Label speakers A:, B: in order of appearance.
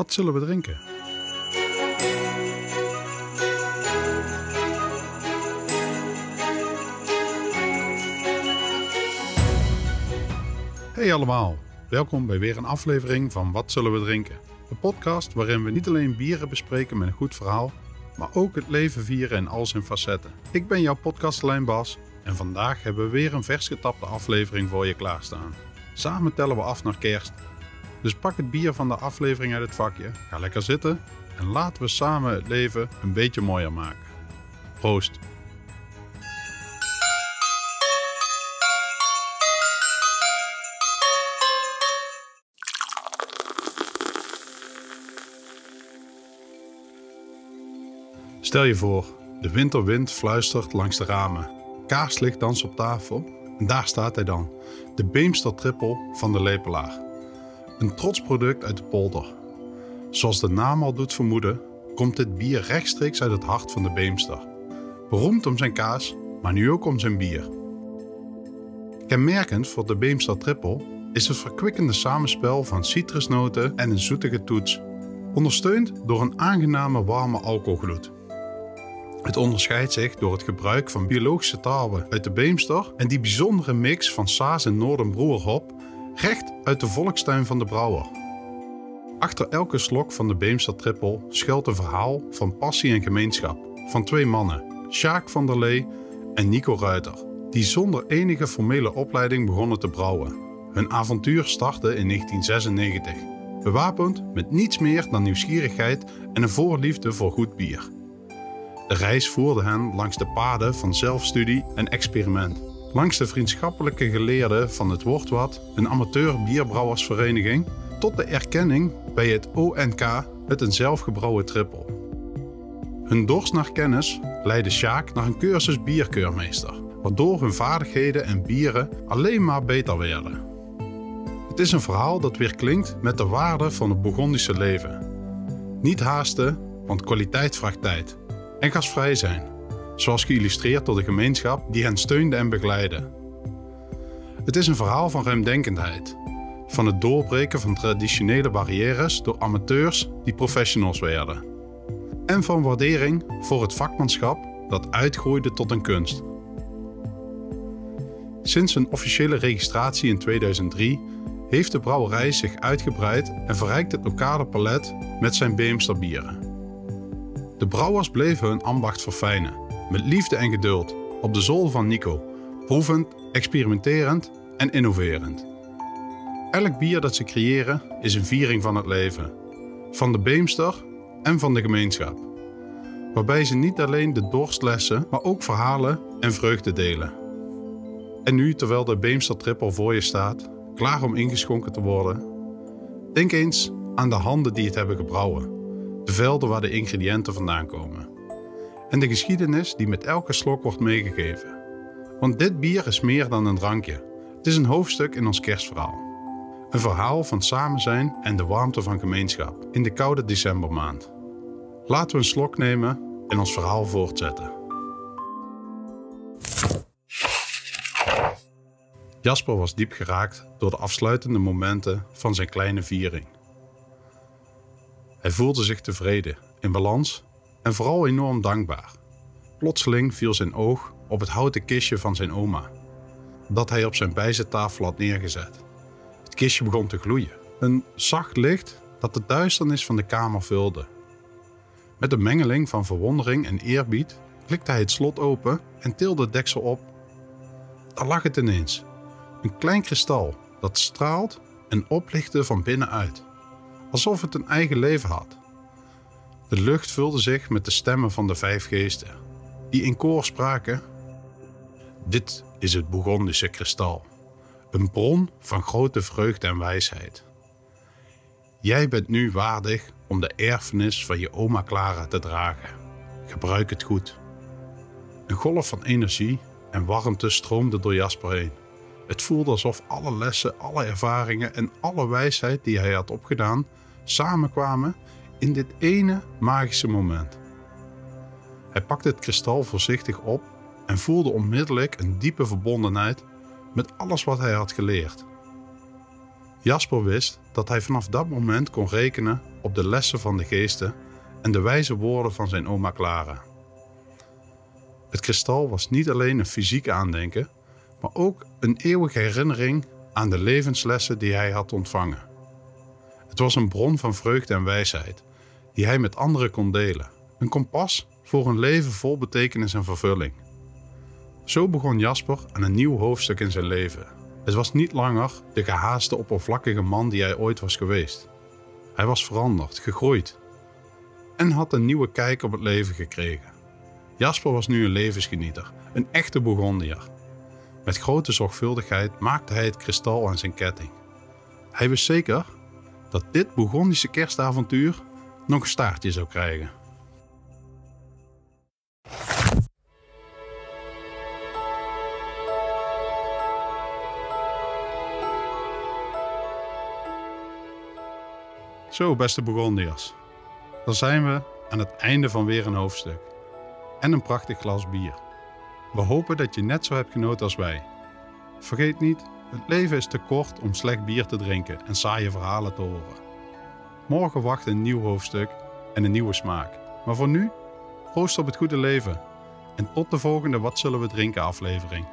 A: Wat zullen we drinken? Hey allemaal, welkom bij weer een aflevering van Wat zullen we drinken? Een podcast waarin we niet alleen bieren bespreken met een goed verhaal, maar ook het leven vieren in al zijn facetten. Ik ben jouw podcastlijn Bas en vandaag hebben we weer een vers getapte aflevering voor je klaarstaan. Samen tellen we af naar kerst. Dus pak het bier van de aflevering uit het vakje, ga lekker zitten en laten we samen het leven een beetje mooier maken. Proost! Stel je voor, de winterwind fluistert langs de ramen. Kaarslicht danst op tafel en daar staat hij dan, de Beemster Trippel van de Lepelaar. Een trots product uit de polder. Zoals de naam al doet vermoeden, komt dit bier rechtstreeks uit het hart van de Beemster. Beroemd om zijn kaas, maar nu ook om zijn bier. Kenmerkend voor de Beemster Trippel is het verkwikkende samenspel van citrusnoten en een zoetige toets, ondersteund door een aangename warme alcoholgloed. Het onderscheidt zich door het gebruik van biologische tarwe uit de Beemster en die bijzondere mix van Saas en Noordenbroerhop recht uit de volkstuin van de brouwer. Achter elke slok van de Beemster Trippel schuilt een verhaal van passie en gemeenschap van twee mannen, Sjaak van der Lee en Nico Ruiter, die zonder enige formele opleiding begonnen te brouwen. Hun avontuur startte in 1996, bewapend met niets meer dan nieuwsgierigheid en een voorliefde voor goed bier. De reis voerde hen langs de paden van zelfstudie en experiment. Langs de vriendschappelijke geleerden van het Woordwat, een amateur bierbrouwersvereniging, tot de erkenning bij het ONK met een zelfgebrouwen trippel. Hun dorst naar kennis leidde Sjaak naar een cursus bierkeurmeester, waardoor hun vaardigheden en bieren alleen maar beter werden. Het is een verhaal dat weer klinkt met de waarde van het Burgondische leven. Niet haasten, want kwaliteit vraagt tijd en gastvrij zijn, zoals geïllustreerd door de gemeenschap die hen steunde en begeleidde. Het is een verhaal van ruimdenkendheid, van het doorbreken van traditionele barrières door amateurs die professionals werden, en van waardering voor het vakmanschap dat uitgroeide tot een kunst. Sinds een officiële registratie in 2003 heeft de brouwerij zich uitgebreid en verrijkt het lokale palet met zijn Beemsterbieren. De brouwers bleven hun ambacht verfijnen, met liefde en geduld, op de zool van Nico, proevend, experimenterend en innoverend. Elk bier dat ze creëren is een viering van het leven, van de Beemster en van de gemeenschap. Waarbij ze niet alleen de dorst lessen, maar ook verhalen en vreugde delen. En nu, terwijl de Beemster Trippel voor je staat, klaar om ingeschonken te worden, denk eens aan de handen die het hebben gebrouwen de velden waar de ingrediënten vandaan komen. En de geschiedenis die met elke slok wordt meegegeven. Want dit bier is meer dan een drankje. Het is een hoofdstuk in ons kerstverhaal. Een verhaal van samen zijn en de warmte van gemeenschap in de koude decembermaand. Laten we een slok nemen en ons verhaal voortzetten. Jasper was diep geraakt door de afsluitende momenten van zijn kleine viering. Hij voelde zich tevreden, in balans en vooral enorm dankbaar. Plotseling viel zijn oog op het houten kistje van zijn oma, dat hij op zijn bijzettafel had neergezet. Het kistje begon te gloeien, een zacht licht dat de duisternis van de kamer vulde. Met een mengeling van verwondering en eerbied klikte hij het slot open en tilde het deksel op. Daar lag het ineens, een klein kristal dat straalt en oplichtte van binnenuit alsof het een eigen leven had. De lucht vulde zich met de stemmen van de vijf geesten, die in koor spraken: Dit is het Bourgondische kristal, een bron van grote vreugde en wijsheid. Jij bent nu waardig om de erfenis van je oma Clara te dragen. Gebruik het goed. Een golf van energie en warmte stroomde door Jasper heen. Het voelde alsof alle lessen, alle ervaringen en alle wijsheid die hij had opgedaan samenkwamen in dit ene magische moment. Hij pakte het kristal voorzichtig op en voelde onmiddellijk een diepe verbondenheid met alles wat hij had geleerd. Jasper wist dat hij vanaf dat moment kon rekenen op de lessen van de geesten en de wijze woorden van zijn oma Clara. Het kristal was niet alleen een fysiek aandenken, maar ook een eeuwige herinnering aan de levenslessen die hij had ontvangen. Het was een bron van vreugde en wijsheid die hij met anderen kon delen. Een kompas voor een leven vol betekenis en vervulling. Zo begon Jasper aan een nieuw hoofdstuk in zijn leven. Het was niet langer de gehaaste, oppervlakkige man die hij ooit was geweest. Hij was veranderd, gegroeid en had een nieuwe kijk op het leven gekregen. Jasper was nu een levensgenieter, een echte Bourgondier. Met grote zorgvuldigheid maakte hij het kristal aan zijn ketting. Hij wist zeker dat dit Bourgondische kerstavontuur nog een staartje zou krijgen. Zo, beste Bourgondiërs. Dan zijn we aan het einde van weer een hoofdstuk. En een prachtig glas bier. We hopen dat je net zo hebt genoten als wij. Vergeet niet, het leven is te kort om slecht bier te drinken en saaie verhalen te horen. Morgen wacht een nieuw hoofdstuk en een nieuwe smaak. Maar voor nu, proost op het goede leven. En tot de volgende Wat zullen we drinken aflevering.